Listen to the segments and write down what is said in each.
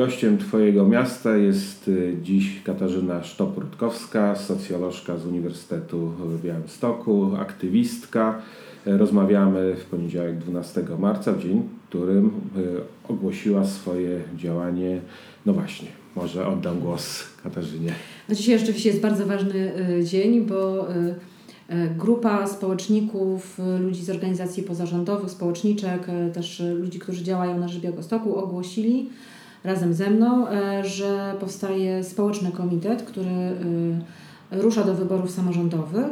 Gościem Twojego miasta jest y, dziś Katarzyna Sztop-Rutkowska, socjolożka z Uniwersytetu w Białymstoku, aktywistka. Rozmawiamy w poniedziałek 12 marca, w dzień, w którym y, ogłosiła swoje działanie. No właśnie, może oddam głos Katarzynie. No dzisiaj rzeczywiście jest bardzo ważny y, dzień, bo grupa społeczników, ludzi z organizacji pozarządowych, społeczniczek, też ludzi, którzy działają na rzecz Białegostoku ogłosili, razem ze mną, e, że powstaje społeczny komitet, który e, rusza do wyborów samorządowych.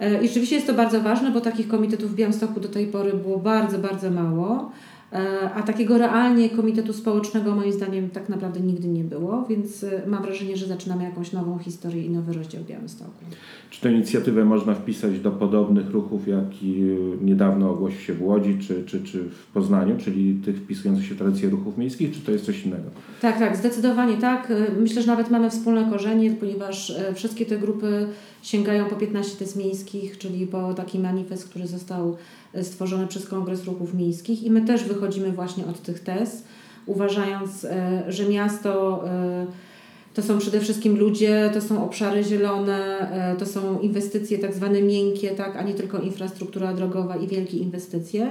E, I rzeczywiście jest to bardzo ważne, bo takich komitetów w Białymstoku do tej pory było bardzo, bardzo mało. E, a takiego realnie komitetu społecznego moim zdaniem tak naprawdę nigdy nie było, więc e, mam wrażenie, że zaczynamy jakąś nową historię i nowy rozdział Białymstoku. Czy tę inicjatywę można wpisać do podobnych ruchów, jaki niedawno ogłosił się w Łodzi czy, czy, czy w Poznaniu, czyli tych wpisujących się w tradycje ruchów miejskich, czy to jest coś innego? Tak, tak, zdecydowanie tak. E, myślę, że nawet mamy wspólne korzenie, ponieważ wszystkie te grupy sięgają po 15 tez miejskich, czyli po taki manifest, który został stworzone przez Kongres Ruchów Miejskich i my też wychodzimy właśnie od tych tez, uważając, e, że miasto e, to są przede wszystkim ludzie, to są obszary zielone, e, to są inwestycje tak zwane miękkie, tak, a nie tylko infrastruktura drogowa i wielkie inwestycje.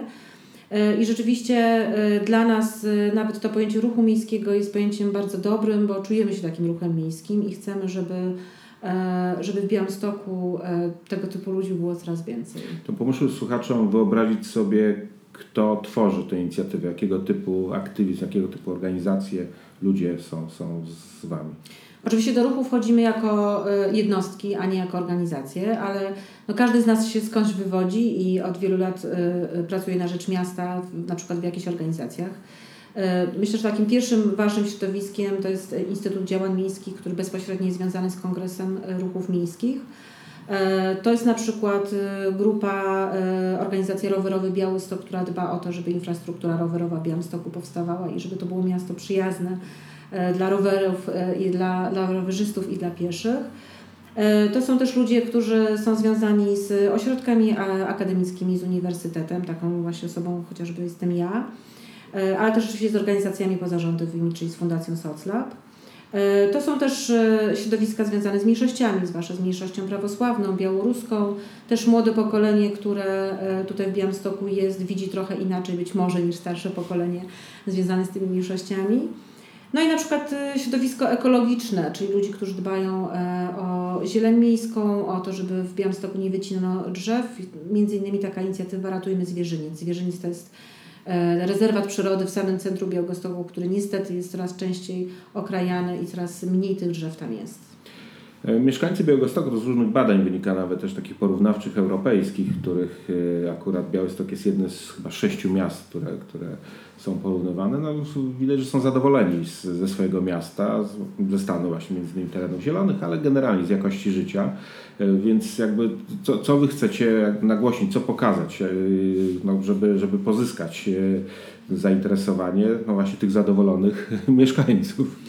I rzeczywiście dla nas nawet to pojęcie ruchu miejskiego jest pojęciem bardzo dobrym, bo czujemy się takim ruchem miejskim i chcemy, żeby E, żeby w Białymstoku e, tego typu ludzi było coraz więcej. To pomóżmy słuchaczom wyobrazić sobie, kto tworzy tę inicjatywę, jakiego typu aktywizm, jakiego typu organizacje ludzie są, są z Wami. Oczywiście do ruchu wchodzimy jako e, jednostki, a nie jako organizacje, ale no każdy z nas się skądś wywodzi i od wielu lat pracuje na rzecz miasta, na przykład w jakichś organizacjach. E, myślę, że takim pierwszym ważnym środowiskiem to jest Instytut Działań Miejskich, który bezpośrednio jest związany z Kongresem Ruchów Miejskich. E, to jest na przykład e, grupa, organizacja Rowerowy Białystok, która dba o to, żeby infrastruktura rowerowa w Białymstoku powstawała i żeby to było miasto przyjazne dla rowerów i dla, dla rowerzystów i dla pieszych. To są też ludzie, którzy są związani z ośrodkami akademickimi, z uniwersytetem. Taką właśnie osobą chociażby jestem ja. E, ale też oczywiście z organizacjami pozarządowymi, czyli z Fundacją SocLab. E, to są też e, środowiska związane z mniejszościami, zwłaszcza z mniejszością prawosławną, białoruską. Też młode pokolenie, które tutaj w Białymstoku jest, widzi trochę inaczej być może niż starsze pokolenie związane z tymi mniejszościami. No i na przykład środowisko ekologiczne, czyli ludzi, którzy dbają o zieleń miejską, o to, żeby w Białymstoku nie wycinano drzew. Między innymi taka inicjatywa Ratujmy Zwierzyniec. Zwierzyniec to jest rezerwat przyrody w samym centrum Białegostoku, który niestety jest coraz częściej okrajany i coraz mniej tych drzew tam jest. E, mieszkańcy Białegostoku, to z różnych badań wynika nawet też takich porównawczych europejskich, których e, akurat Białystok jest jednym z chyba sześciu miast, które, które są porównywane. No, widać, że są zadowoleni z, ze swojego miasta, z, ze stanu właśnie między innymi terenów zielonych, ale generalnie z jakości życia. E, więc jakby co, co wy chcecie nagłośnić, co pokazać, no, żeby, żeby pozyskać zainteresowanie no właśnie tych zadowolonych mieszkańców?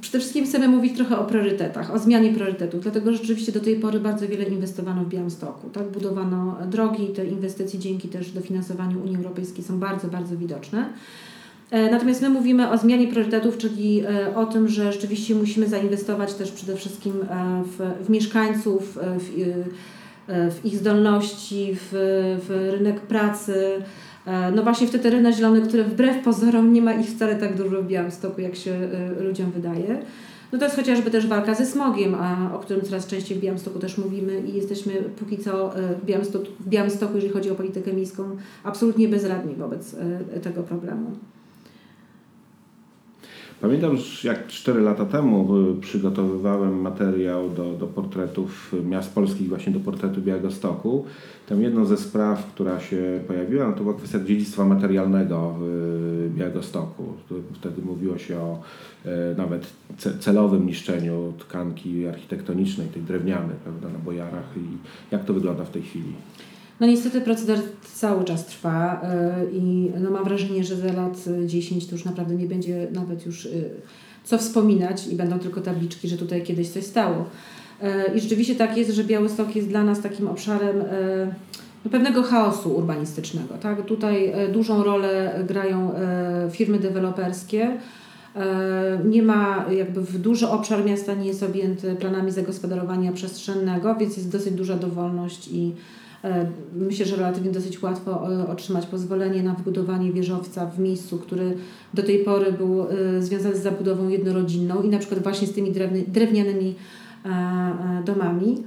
Przede wszystkim chcemy mówić trochę o priorytetach, o zmianie priorytetów, dlatego że rzeczywiście do tej pory bardzo wiele inwestowano w Białymstoku. Tak? Budowano drogi, te inwestycje dzięki też dofinansowaniu Unii Europejskiej są bardzo, bardzo widoczne. E, natomiast my mówimy o zmianie priorytetów, czyli e, o tym, że rzeczywiście musimy zainwestować też przede wszystkim e, w, w mieszkańców, w, w ich zdolności, w, w rynek pracy, no właśnie w te tereny zielone, które wbrew pozorom nie ma ich wcale tak dużo w Białymstoku, jak się e, ludziom wydaje. No to jest chociażby też walka ze smogiem, a, o którym coraz częściej w Białymstoku też mówimy i jesteśmy póki co e, w Białymstoku, w Białymstoku jeżeli chodzi o politykę miejską, absolutnie bezradni wobec tego problemu. Pamiętam, że jak 4 lata temu y, przygotowywałem materiał do, do portretów miast polskich, właśnie do portretu Białegostoku. Tam jedną ze spraw, która się pojawiła, no to była kwestia dziedzictwa materialnego w Białegostoku. Wtedy mówiło się o e, nawet celowym niszczeniu tkanki architektonicznej, tej drewnianej, prawda, na bojarach. I jak to wygląda w tej chwili? No niestety proceder cały czas trwa y, i no mam wrażenie, że za lat 10 to już naprawdę nie będzie nawet już y, co wspominać i będą tylko tabliczki, że tutaj kiedyś coś stało. Y, I rzeczywiście tak jest, że Białystok jest dla nas takim obszarem pewnego chaosu urbanistycznego. Tak? Tutaj dużą rolę grają firmy deweloperskie. Nie ma, jakby w duży obszar miasta nie jest objęty planami zagospodarowania przestrzennego, więc jest dosyć duża dowolność i myślę, że relatywnie dosyć łatwo e, otrzymać pozwolenie na wybudowanie wieżowca w miejscu, który do tej pory był e, związany z zabudową jednorodzinną i na przykład właśnie z tymi drewnianymi domami.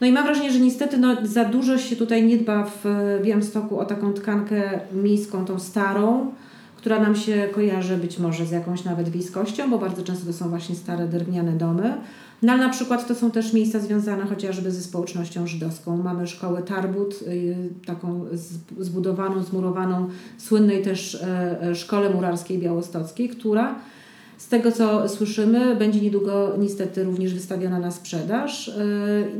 No i mam wrażenie, że niestety no, za dużo się tutaj nie dba w Białymstoku o taką tkankę miejską, tą starą, która nam się kojarzy być może z jakąś nawet wiejskością, bo bardzo często to są właśnie stare drewniane domy. No ale na przykład to są też miejsca związane chociażby ze społecznością żydowską. Mamy szkołę Tarbut, y, taką zbudowaną, zmurowaną, słynnej też e, e, szkole murarskiej białostockiej, która z tego co słyszymy, będzie niedługo niestety również wystawiona na sprzedaż. E,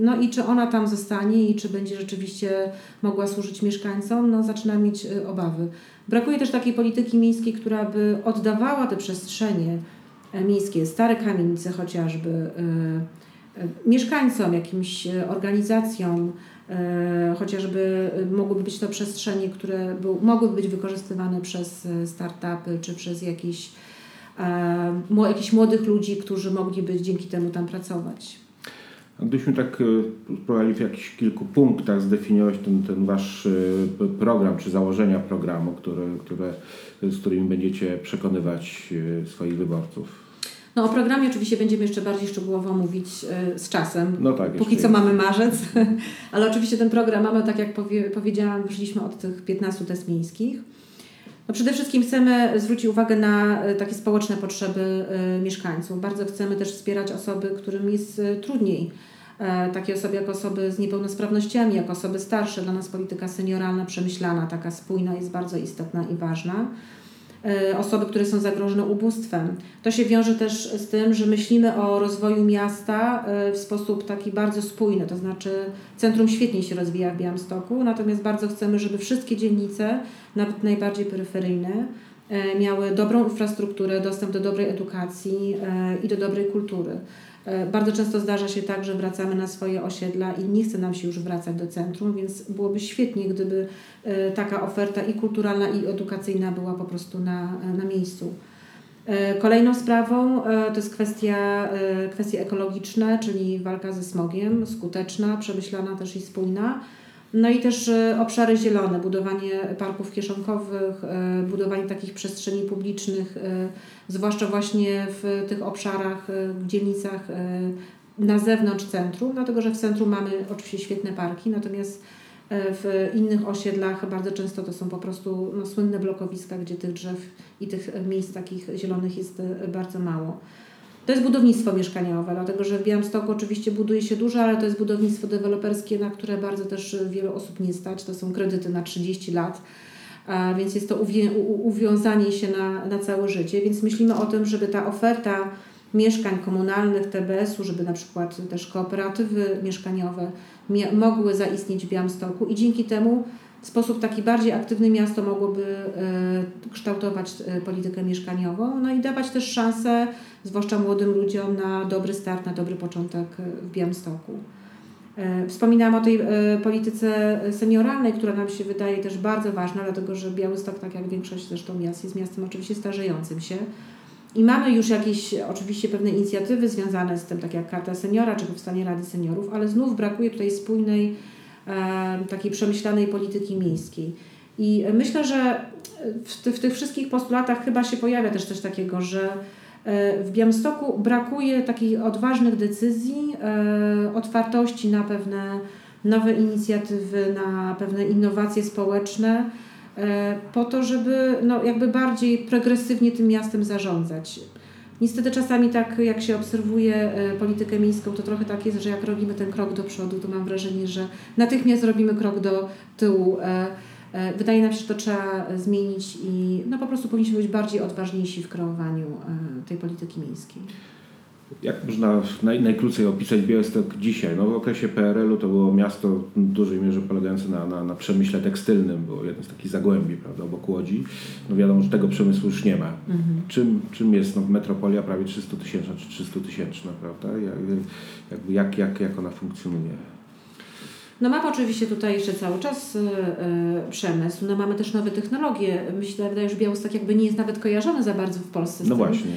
no i czy ona tam zostanie i czy będzie rzeczywiście mogła służyć mieszkańcom, no zaczyna mieć obawy. Brakuje też takiej polityki miejskiej, która by oddawała te przestrzenie E, miejskie, stare kamienice chociażby, e, mieszkańcom, jakimś organizacjom, chociażby mogłyby być to przestrzenie, które mogłyby być wykorzystywane przez startupy czy przez jakieś, jakichś młodych ludzi, którzy mogliby dzięki temu tam pracować. Gdybyśmy tak spróbowali w jakichś kilku punktach zdefiniować ten, ten Wasz program, czy założenia programu, które, które, z którymi będziecie przekonywać swoich wyborców. No o programie oczywiście będziemy jeszcze bardziej szczegółowo mówić z czasem. No tak. Póki co mamy marzec, ale oczywiście ten program mamy, tak jak powie, powiedziałam, wyszliśmy od tych 15 test miejskich. No przede wszystkim chcemy zwrócić uwagę na y, takie społeczne potrzeby y, mieszkańców. Bardzo chcemy też wspierać osoby, którym jest trudniej. E, takie osoby jak osoby z niepełnosprawnościami, jak osoby starsze. Dla nas polityka senioralna, przemyślana, taka spójna jest bardzo istotna i ważna. E, osoby, które są zagrożone ubóstwem. To się wiąże też z tym, że myślimy o rozwoju miasta e, w sposób taki bardzo spójny, to znaczy centrum świetnie się rozwija w Białymstoku, natomiast bardzo chcemy, żeby wszystkie dzielnice, nawet najbardziej peryferyjne, e, miały dobrą infrastrukturę, dostęp do dobrej edukacji i do dobrej kultury. E, bardzo często zdarza się tak, że wracamy na swoje osiedla i nie chce nam się już wracać do centrum, więc byłoby świetnie, gdyby e, taka oferta i kulturalna, i edukacyjna była po prostu na, na miejscu. E, kolejną sprawą to jest kwestia, kwestie ekologiczne, czyli walka ze smogiem, skuteczna, przemyślana też i spójna. No i też obszary zielone, budowanie parków kieszonkowych, budowanie takich przestrzeni publicznych, zwłaszcza właśnie w tych obszarach, w dzielnicach na zewnątrz centrum, dlatego że w centrum mamy oczywiście świetne parki, natomiast w innych osiedlach bardzo często to są po prostu no, słynne blokowiska, gdzie tych drzew i tych miejsc takich zielonych jest bardzo mało. To jest budownictwo mieszkaniowe, dlatego że w Białymstoku oczywiście buduje się dużo, ale to jest budownictwo deweloperskie, na które bardzo też wielu osób nie stać. To są kredyty na 30 lat więc jest to uwiązanie się na, na całe życie. Więc myślimy o tym, żeby ta oferta mieszkań komunalnych TBS-u, żeby na przykład też kooperatywy mieszkaniowe mogły zaistnieć w Białymstoku i dzięki temu w sposób taki bardziej aktywny miasto mogłoby y, kształtować y, politykę mieszkaniową, no i dawać też szansę, zwłaszcza młodym ludziom, na dobry start, na dobry początek w Białymstoku. E, wspominałam o tej e, polityce senioralnej, która nam się wydaje też bardzo ważna, dlatego że Białystok, tak jak większość zresztą miast, jest miastem oczywiście starzejącym się. I mamy już jakieś oczywiście pewne inicjatywy związane z tym, tak jak Karta Seniora czy powstanie Rady Seniorów, ale znów brakuje tutaj spójnej, e, takiej przemyślanej polityki miejskiej. I myślę, że w, w tych wszystkich postulatach chyba się pojawia też coś takiego, że E, w Białymstoku brakuje takich odważnych decyzji, e, otwartości na pewne nowe inicjatywy, na pewne innowacje społeczne, e, po to, żeby no, jakby bardziej progresywnie tym miastem zarządzać. Niestety czasami tak jak się obserwuje politykę miejską, to trochę tak jest, że jak robimy ten krok do przodu, to mam wrażenie, że natychmiast robimy krok do tyłu. E, wydaje nam się, że to trzeba zmienić i no po prostu powinniśmy być bardziej odważniejsi w kreowaniu e, tej polityki miejskiej. Jak można naj, najkrócej opisać Białystok dzisiaj? No w okresie PRL-u to było miasto w dużej mierze polegające na, na, na przemyśle tekstylnym, było jeden z takich zagłębi, prawda, obok Łodzi. No wiadomo, że tego przemysłu już nie ma. Mhm. Czym, czym jest no, metropolia prawie 300 tysięczna czy 300 tysięczna, prawda? Jak, jak, jak, jak ona funkcjonuje? No mamy oczywiście tutaj jeszcze cały czas y, y, przemysł, no mamy też nowe technologie. Myślę, wydaje, że Białystok jakby nie jest nawet kojarzony za bardzo w Polsce. no właśnie.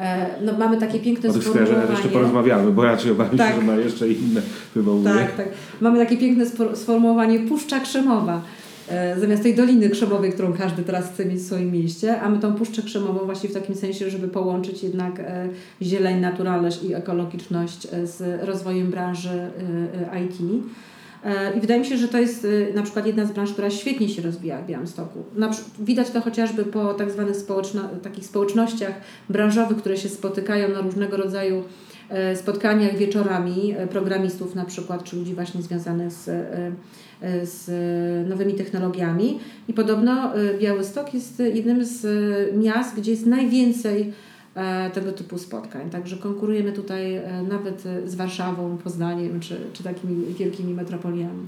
E, no mamy takie piękne o tych skojarzeniach jeszcze porozmawiamy, bo raczej obawiam tak. się, że ma jeszcze inne wywołuje. Tak, tak. Mamy takie piękne sformułowanie Puszcza Krzemowa. E, zamiast tej Doliny Krzemowej, którą każdy teraz chce mieć w swoim mieście, a my tą Puszczę Krzemową właśnie w takim sensie, żeby połączyć jednak e, zieleń, naturalność i ekologiczność z rozwojem branży IT. I wydaje mi się, że to jest na przykład jedna z branż, która świetnie się rozwija w Białymstoku. Widać to chociażby po tak zwanych społeczno, takich społecznościach branżowych, które się spotykają na różnego rodzaju spotkaniach wieczorami programistów na przykład, czy ludzi właśnie związanych z E, z nowymi technologiami. I podobno e, Białystok jest jednym z miast, gdzie jest najwięcej e, tego typu spotkań. Także konkurujemy tutaj nawet z Warszawą, Poznaniem czy, czy takimi wielkimi metropoliami.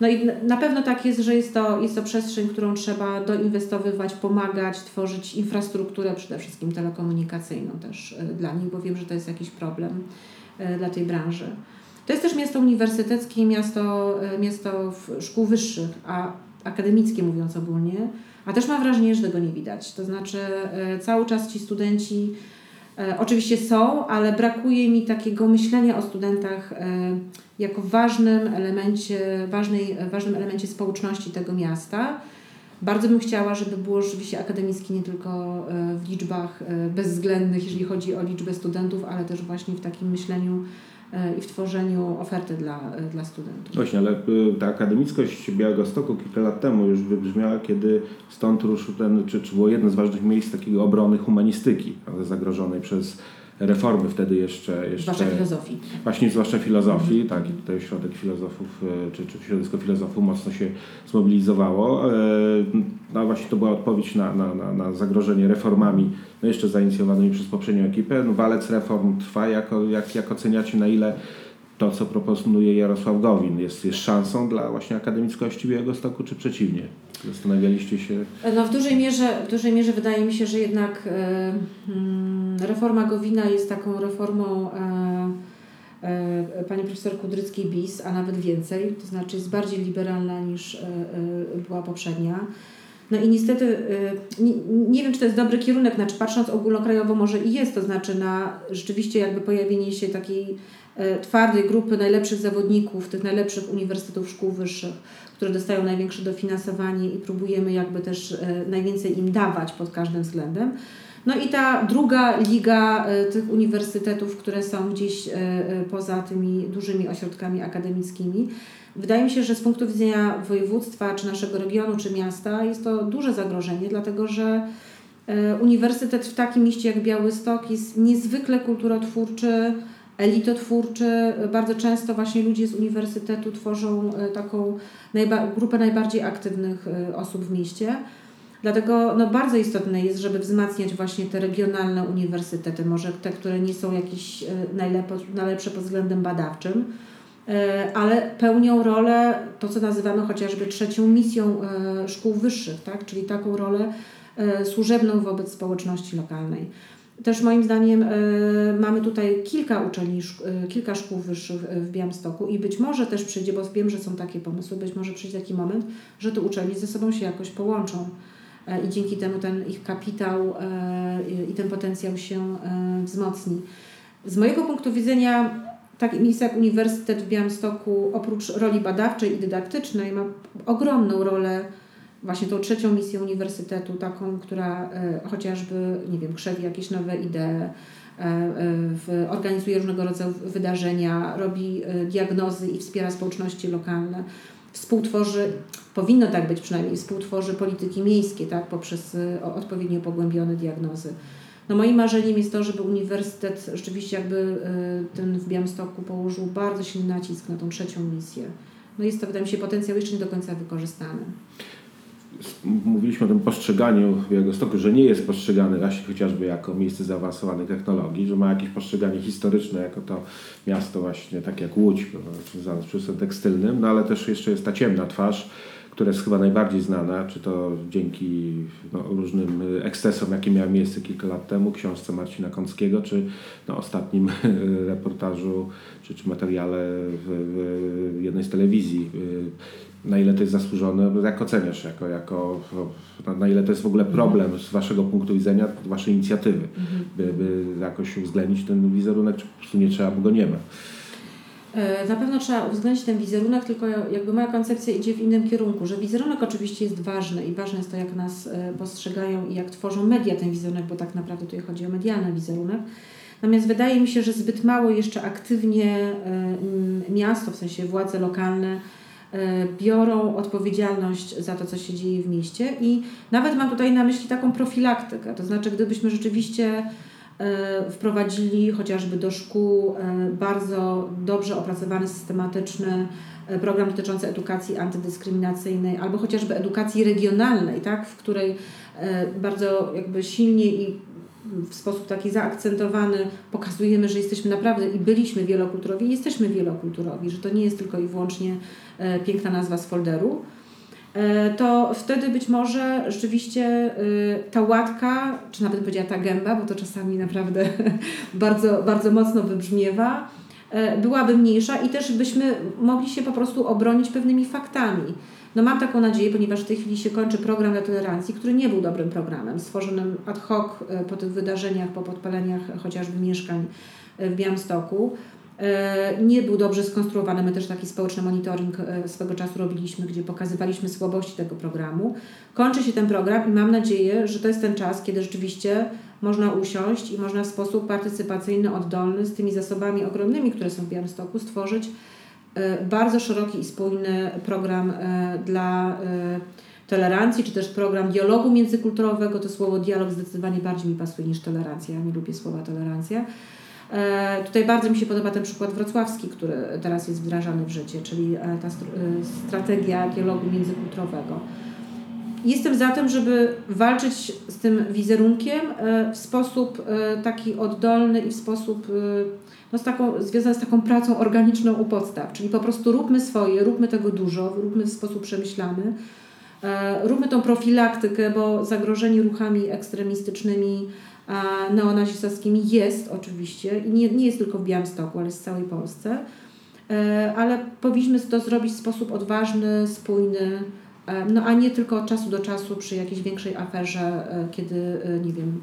No i na pewno tak jest, że jest to, jest to przestrzeń, którą trzeba doinwestowywać, pomagać, tworzyć infrastrukturę przede wszystkim telekomunikacyjną też dla nich, bo wiem, że to jest jakiś problem dla tej branży. To jest też miasto uniwersyteckie, miasto, e, miasto szkół wyższych, a akademickie mówiąc ogólnie, a też mam wrażenie, że tego nie widać. To znaczy e, cały czas ci studenci e, oczywiście są, ale brakuje mi takiego myślenia o studentach jako ważnym elemencie, ważnej, ważnym elemencie społeczności tego miasta. Bardzo bym chciała, żeby było rzeczywiście akademickie nie tylko w liczbach bezwzględnych, jeżeli chodzi o liczbę studentów, ale też właśnie w takim myśleniu E, i w tworzeniu oferty dla, dla studentów. Właśnie, ale e, ta akademickość Białego Stoku kilka lat temu już wybrzmiała, kiedy stąd ruszył ten, czy, czy było jedno z ważnych miejsc takiego obrony humanistyki, zagrożonej przez reformy wtedy jeszcze... jeszcze zwłaszcza filozofii. Właśnie, zwłaszcza filozofii, mhm. tak. I tutaj środek filozofów, e, czy, czy środowisko filozofów mocno się zmobilizowało. E, no właśnie to była odpowiedź na, na, na, na zagrożenie reformami, no jeszcze zainicjowanymi przez poprzednią ekipę. No, walec reform trwa. Jak, jak, jak oceniacie, na ile to, co proponuje Jarosław Gowin, jest, jest szansą dla właśnie akademickości Białegostoku, czy przeciwnie? Zastanawialiście się? No w dużej mierze, w dużej mierze wydaje mi się, że jednak mm, reforma Gowina jest taką reformą e, e, pani profesor Kudryckiej BIS, a nawet więcej, to znaczy jest bardziej liberalna niż była poprzednia. No i niestety e, nie, nie, wiem, czy to jest dobry kierunek, znaczy patrząc ogólnokrajowo może i jest, to znaczy na rzeczywiście jakby pojawienie się takiej twardej grupy najlepszych zawodników, tych najlepszych uniwersytetów, szkół wyższych, które dostają największe dofinansowanie i próbujemy jakby też e, najwięcej im dawać pod każdym względem. No i ta druga liga e, tych uniwersytetów, które są gdzieś e, poza tymi dużymi ośrodkami akademickimi. Wydaje mi się, że z punktu widzenia województwa, czy naszego regionu, czy miasta jest to duże zagrożenie, dlatego że uniwersytet w takim mieście jak Białystok jest niezwykle kulturotwórczy, elitotwórczy. Bardzo często właśnie ludzie z uniwersytetu tworzą e, taką najba grupę najbardziej aktywnych e, osób w mieście. Dlatego no, bardzo istotne jest, żeby wzmacniać właśnie te regionalne uniwersytety, może te, które nie są jakieś e, najlepsze pod względem badawczym, ale pełnią rolę, to co nazywamy chociażby trzecią misją szkół wyższych, tak? czyli taką rolę służebną wobec społeczności lokalnej. Też moim zdaniem mamy tutaj kilka uczelni, kilka szkół wyższych w Białymstoku i być może też przyjdzie, bo wiem, że są takie pomysły, być może przyjdzie taki moment, że te uczelnie ze sobą się jakoś połączą i dzięki temu ten ich kapitał i ten potencjał się wzmocni. Z mojego punktu widzenia taki miejsce jak Uniwersytet w Białymstoku oprócz roli badawczej i dydaktycznej ma ogromną rolę właśnie tą trzecią misję uniwersytetu, taką, która e, chociażby, nie wiem, krzewi jakieś nowe idee, e, e, organizuje różnego rodzaju wydarzenia, robi diagnozy i wspiera społeczności lokalne. Współtworzy, powinno tak być przynajmniej, współtworzy polityki miejskie, tak, poprzez odpowiednio pogłębione diagnozy. No moim marzeniem jest to, żeby uniwersytet rzeczywiście jakby ten w Białymstoku położył bardzo silny nacisk na tą trzecią misję. No jest to, wydaje mi się, potencjał jeszcze nie do końca wykorzystany mówiliśmy o tym postrzeganiu Białegostoku, że nie jest postrzegany chociażby jako miejsce zaawansowanych technologii, że ma jakieś postrzeganie historyczne jako to miasto właśnie tak jak Łódź, związane z przemysłem tekstylnym, no ale też jeszcze jest ta ciemna twarz, które jest chyba najbardziej znane, czy to dzięki no, różnym ekscesom, jakie miały miejsce kilka lat temu, książce Marcina Kąckiego, czy no, ostatnim reportażu, czy, czy materiale w, w jednej z telewizji. Na ile to jest zasłużone, jak oceniasz, jako, jako, na ile to jest w ogóle problem z Waszego punktu widzenia, Waszej inicjatywy, mhm. by, by jakoś uwzględnić ten wizerunek, czy po prostu nie trzeba, bo go nie ma? E, na pewno trzeba uwzględnić ten wizerunek, tylko jakby moja koncepcja idzie w innym kierunku, że wizerunek oczywiście jest ważny i ważne jest to, jak nas e, postrzegają i jak tworzą media ten wizerunek, bo tak naprawdę tutaj chodzi o medialny wizerunek. Natomiast wydaje mi się, że zbyt mało jeszcze aktywnie e, miasto, w sensie władze lokalne, biorą odpowiedzialność za to, co się dzieje w mieście i nawet mam tutaj na myśli taką profilaktykę, to znaczy gdybyśmy rzeczywiście wprowadzili chociażby do szkół e, bardzo dobrze opracowany, systematyczny e, program dotyczący edukacji antydyskryminacyjnej albo chociażby edukacji regionalnej, tak, w której bardzo jakby silnie i w sposób taki zaakcentowany pokazujemy, że jesteśmy naprawdę i byliśmy wielokulturowi i jesteśmy wielokulturowi, że to nie jest tylko i wyłącznie piękna nazwa z folderu, E, to wtedy być może rzeczywiście y, ta łatka, czy nawet powiedziała ta gęba, bo to czasami naprawdę bardzo, bardzo mocno wybrzmiewa, e, byłaby mniejsza i też byśmy mogli się po prostu obronić pewnymi faktami. No mam taką nadzieję, ponieważ w tej chwili się kończy program dla tolerancji, który nie był dobrym programem, stworzonym ad hoc e, po tych wydarzeniach, po podpaleniach chociażby mieszkań w Białymstoku. E, nie był dobrze skonstruowany. My też taki społeczny monitoring e, swego czasu robiliśmy, gdzie pokazywaliśmy słabości tego programu. Kończy się ten program i mam nadzieję, że to jest ten czas, kiedy rzeczywiście można usiąść i można w sposób partycypacyjny, oddolny, z tymi zasobami ogromnymi, które są w Białymstoku, stworzyć e, bardzo szeroki i spójny program dla tolerancji, czy też program dialogu międzykulturowego. To słowo dialog zdecydowanie bardziej mi pasuje niż tolerancja. Ja nie lubię słowa tolerancja tutaj bardzo mi się podoba ten przykład wrocławski, który teraz jest wdrażany w życie, czyli e, ta e, strategia dialogu międzykulturowego. Jestem za tym, żeby walczyć z tym wizerunkiem w sposób taki oddolny i w sposób no, z taką, związany z taką pracą organiczną u podstaw, czyli po prostu róbmy swoje, róbmy tego dużo, róbmy w sposób przemyślany, róbmy tą profilaktykę, bo zagrożeni ruchami ekstremistycznymi neonazistowskimi jest oczywiście i nie, nie jest tylko w Białymstoku, ale w całej Polsce, e, ale powinniśmy to zrobić w sposób odważny, spójny, e, no a nie tylko od czasu do czasu przy jakiejś większej aferze, e, kiedy, nie wiem,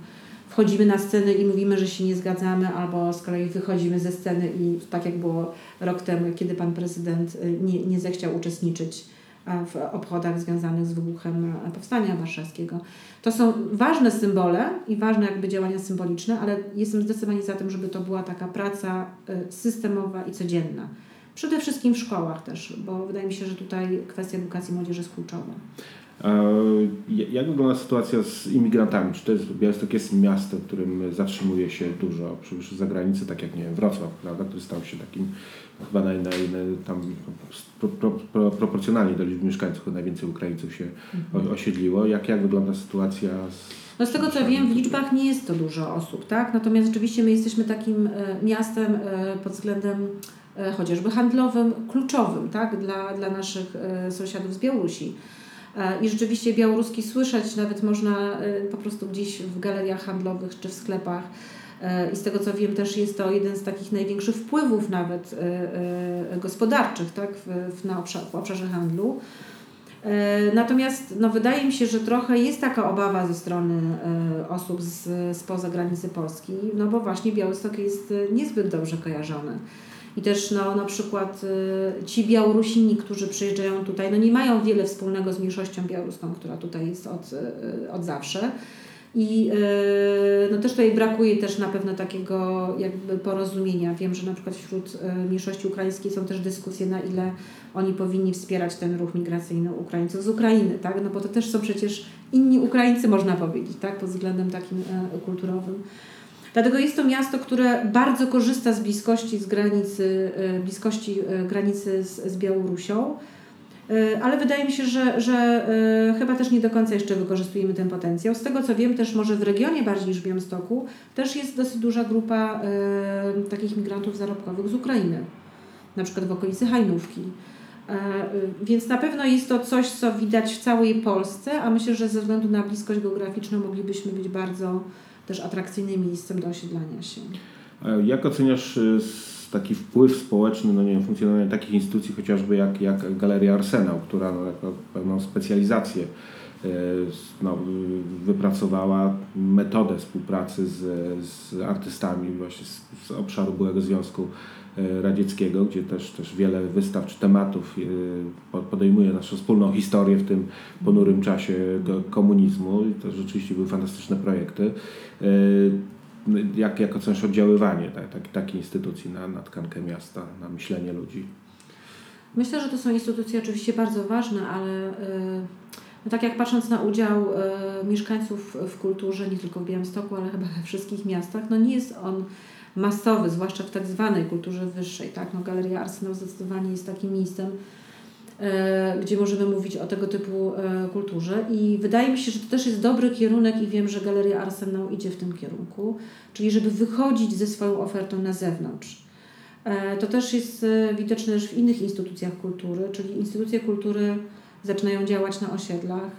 wchodzimy na scenę i mówimy, że się nie zgadzamy, albo z kolei wychodzimy ze sceny i tak jak było rok temu, kiedy pan prezydent nie, nie zechciał uczestniczyć w obchodach związanych z wybuchem Powstania Warszawskiego. To są ważne symbole i ważne jakby działania symboliczne, ale jestem zdecydowanie za tym, żeby to była taka praca y, systemowa i codzienna. Przede wszystkim w szkołach też, bo wydaje mi się, że tutaj kwestia edukacji młodzieży jest kluczowa. Jak wygląda sytuacja z imigrantami? Czy to jest, Białystok jest miastem, w którym zatrzymuje się dużo przybyszy z zagranicy, tak jak nie wiem, Wrocław, prawda, który stał się takim chyba naj, naj, naj, tam pro, pro, pro, proporcjonalnie do liczby mieszkańców najwięcej Ukraińców się mhm. osiedliło. Jak, jak wygląda sytuacja z no z tego co wiem, w liczbach nie jest to dużo osób, tak? Natomiast rzeczywiście my jesteśmy takim e, miastem e, pod względem e, chociażby handlowym, kluczowym, tak? Dla, dla naszych sąsiadów z Białorusi. I rzeczywiście białoruski słyszeć nawet można po prostu gdzieś w galeriach handlowych czy w sklepach. I z tego co wiem, też jest to jeden z takich największych wpływów nawet gospodarczych tak? w, na obszar, w obszarze handlu. Natomiast no, wydaje mi się, że trochę jest taka obawa ze strony osób z, spoza granicy Polski, no bo właśnie Białystok jest niezbyt dobrze kojarzony. I też no, na przykład y, ci Białorusini, którzy przyjeżdżają tutaj, no nie mają wiele wspólnego z mniejszością białoruską, która tutaj jest od, y, od zawsze. I y, no też tutaj brakuje też na pewno takiego jakby porozumienia. Wiem, że na przykład wśród mniejszości ukraińskiej są też dyskusje, na ile oni powinni wspierać ten ruch migracyjny Ukraińców z Ukrainy, tak? No bo to też są przecież inni Ukraińcy, można powiedzieć, tak? Pod względem takim kulturowym. Dlatego jest to miasto, które bardzo korzysta z bliskości z granicy, e, bliskości e, granicy z, z Białorusią. E, ale wydaje mi się, że, że chyba też nie do końca jeszcze wykorzystujemy ten potencjał. Z tego co wiem, też może w regionie bardziej niż w Białymstoku, też jest dosyć duża grupa takich migrantów zarobkowych z Ukrainy, na przykład w okolicy Hajnówki. Więc na pewno jest to coś, co widać w całej Polsce, a myślę, że ze względu na bliskość geograficzną moglibyśmy być bardzo też atrakcyjnym miejscem do osiedlania się. Jak oceniasz taki wpływ społeczny, no nie wiem, funkcjonowanie takich instytucji chociażby jak, jak Galeria Arsenał, która no, jako pewną specjalizację e, no, wypracowała metodę współpracy z, z artystami właśnie z, z obszaru byłego Związku Radzieckiego, gdzie też, też wiele wystaw czy tematów e, podejmuje naszą wspólną historię w tym ponurym czasie komunizmu i to rzeczywiście były fantastyczne projekty jak, jak oceniasz oddziaływanie tak, tak, takiej instytucji na, na tkankę miasta, na myślenie ludzi? Myślę, że to są instytucje oczywiście bardzo ważne, ale no tak jak patrząc na udział mieszkańców w kulturze, nie tylko w Białymstoku, ale chyba we wszystkich miastach, no nie jest on masowy, zwłaszcza w tak zwanej kulturze wyższej. Tak? No, Galeria Arsenał zdecydowanie jest takim miejscem, E, gdzie możemy mówić o tego typu e, kulturze. I wydaje mi się, że to też jest dobry kierunek i wiem, że Galeria Arsenał idzie w tym kierunku, czyli żeby wychodzić ze swoją ofertą na zewnątrz. E, to też jest widoczne też w innych instytucjach kultury, czyli instytucje kultury zaczynają działać na osiedlach.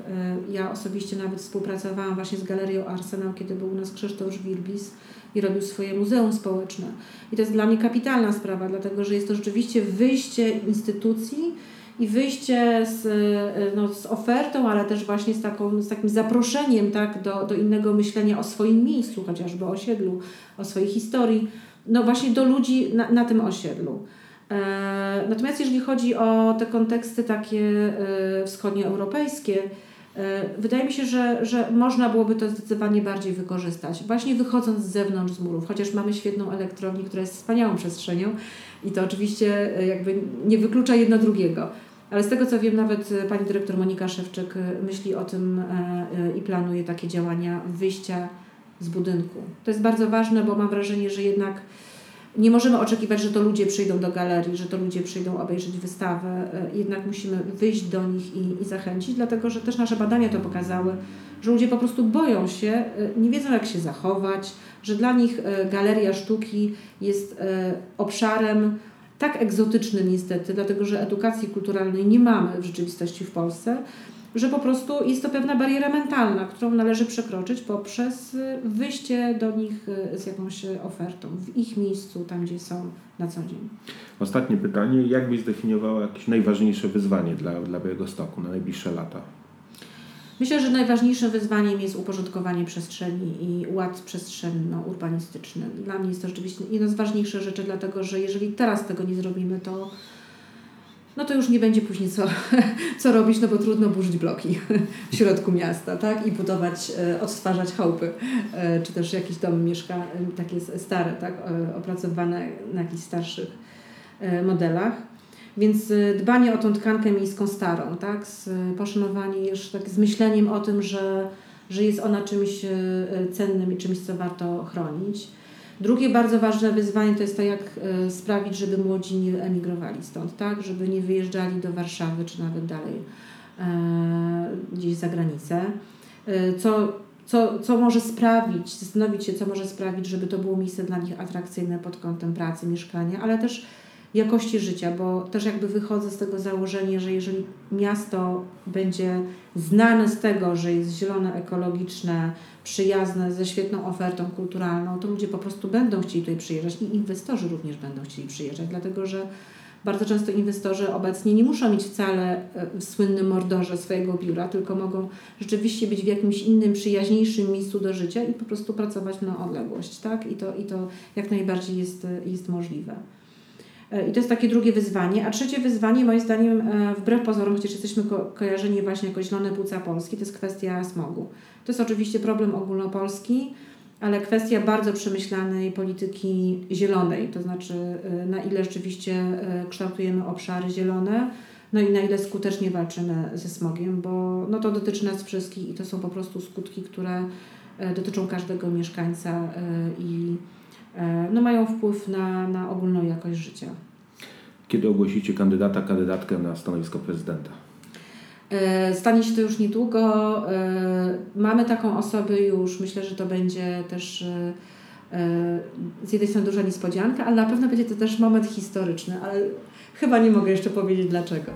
Ja osobiście nawet współpracowałam właśnie z Galerią Arsenał, kiedy był u nas Krzysztof Wilbis i robił swoje muzeum społeczne. I to jest dla mnie kapitalna sprawa, dlatego że jest to rzeczywiście wyjście instytucji i wyjście z, e, no, z ofertą, ale też właśnie z, taką, z takim zaproszeniem tak, do, do innego myślenia o swoim miejscu, chociażby o osiedlu, o swojej historii, no właśnie do ludzi na, na tym osiedlu. E, natomiast jeżeli chodzi o te konteksty takie e, wschodnioeuropejskie, e, wydaje mi się, że, że można byłoby to zdecydowanie bardziej wykorzystać, właśnie wychodząc z zewnątrz z murów, chociaż mamy świetną elektrownię, która jest wspaniałą przestrzenią i to oczywiście e, jakby nie wyklucza jedno drugiego. Ale z tego co wiem, nawet e, pani dyrektor Monika Szewczyk e, myśli o tym i planuje takie działania wyjścia z budynku. To jest bardzo ważne, bo mam wrażenie, że jednak nie możemy oczekiwać, że to ludzie przyjdą do galerii, że to ludzie przyjdą obejrzeć wystawę. Jednak musimy wyjść do nich i, i zachęcić, dlatego że też nasze badania to pokazały, że ludzie po prostu boją się, nie wiedzą jak się zachować, że dla nich galeria sztuki jest obszarem tak egzotycznym niestety, dlatego że edukacji kulturalnej nie mamy w rzeczywistości w Polsce, że po prostu jest to pewna bariera mentalna, którą należy przekroczyć poprzez y, wyjście do nich y, z jakąś ofertą, w ich miejscu, tam gdzie są na co dzień. Ostatnie pytanie. Jak byś zdefiniowała jakieś najważniejsze wyzwanie dla, dla Białego Stoku na najbliższe lata? Myślę, że najważniejszym wyzwaniem jest uporządkowanie przestrzeni i ład przestrzenno-urbanistyczny. Dla mnie jest to rzeczywiście jedna z ważniejszych rzeczy, dlatego że jeżeli teraz tego nie zrobimy, to no to już nie będzie później co, co robić, no bo trudno burzyć bloki w środku miasta, tak? I budować, e, odtwarzać chałupy, e, czy też jakieś domy mieszka, e, takie stare, tak? Opracowane na jakichś starszych modelach. Więc dbanie o tą tkankę miejską starą, tak? Z, poszanowanie już tak z myśleniem o tym, że, że jest ona czymś cennym i czymś, co warto chronić. Drugie bardzo ważne wyzwanie to jest to, jak y, sprawić, żeby młodzi nie emigrowali stąd, tak? Żeby nie wyjeżdżali do Warszawy czy nawet dalej e, gdzieś za granicę. Co, co, co może sprawić, zastanowić się, co może sprawić, żeby to było miejsce dla nich atrakcyjne pod kątem pracy, mieszkania, ale też jakości życia, bo też jakby wychodzę z tego założenia, że jeżeli miasto będzie znane z tego, że jest zielone, ekologiczne, przyjazne, ze świetną ofertą kulturalną, to ludzie po prostu będą chcieli tutaj przyjeżdżać i inwestorzy również będą chcieli przyjeżdżać, dlatego że bardzo często inwestorzy obecnie nie muszą mieć wcale e, w słynnym mordorze swojego biura, tylko mogą rzeczywiście być w jakimś innym, przyjaźniejszym miejscu do życia i po prostu pracować na odległość, tak? I to, i to jak najbardziej jest, jest możliwe. E, I to jest takie drugie wyzwanie. A trzecie wyzwanie, moim zdaniem, e, wbrew pozorom, chociaż jesteśmy ko kojarzeni właśnie jako zielone płuca Polski, to jest kwestia smogu. To jest oczywiście problem ogólnopolski, ale kwestia bardzo przemyślanej polityki zielonej, to znaczy e, na ile rzeczywiście kształtujemy obszary zielone, no i na ile skutecznie walczymy ze smogiem, bo no to dotyczy nas wszystkich i to są po prostu skutki, które dotyczą każdego mieszkańca i no, mają wpływ na, na ogólną jakość życia. Kiedy ogłosicie kandydata, kandydatkę na stanowisko prezydenta? E, stanie się to już niedługo. E, mamy taką osobę już. Myślę, że to będzie też z jednej strony duża niespodzianka, ale na pewno będzie to też moment historyczny, ale chyba nie mogę jeszcze powiedzieć dlaczego.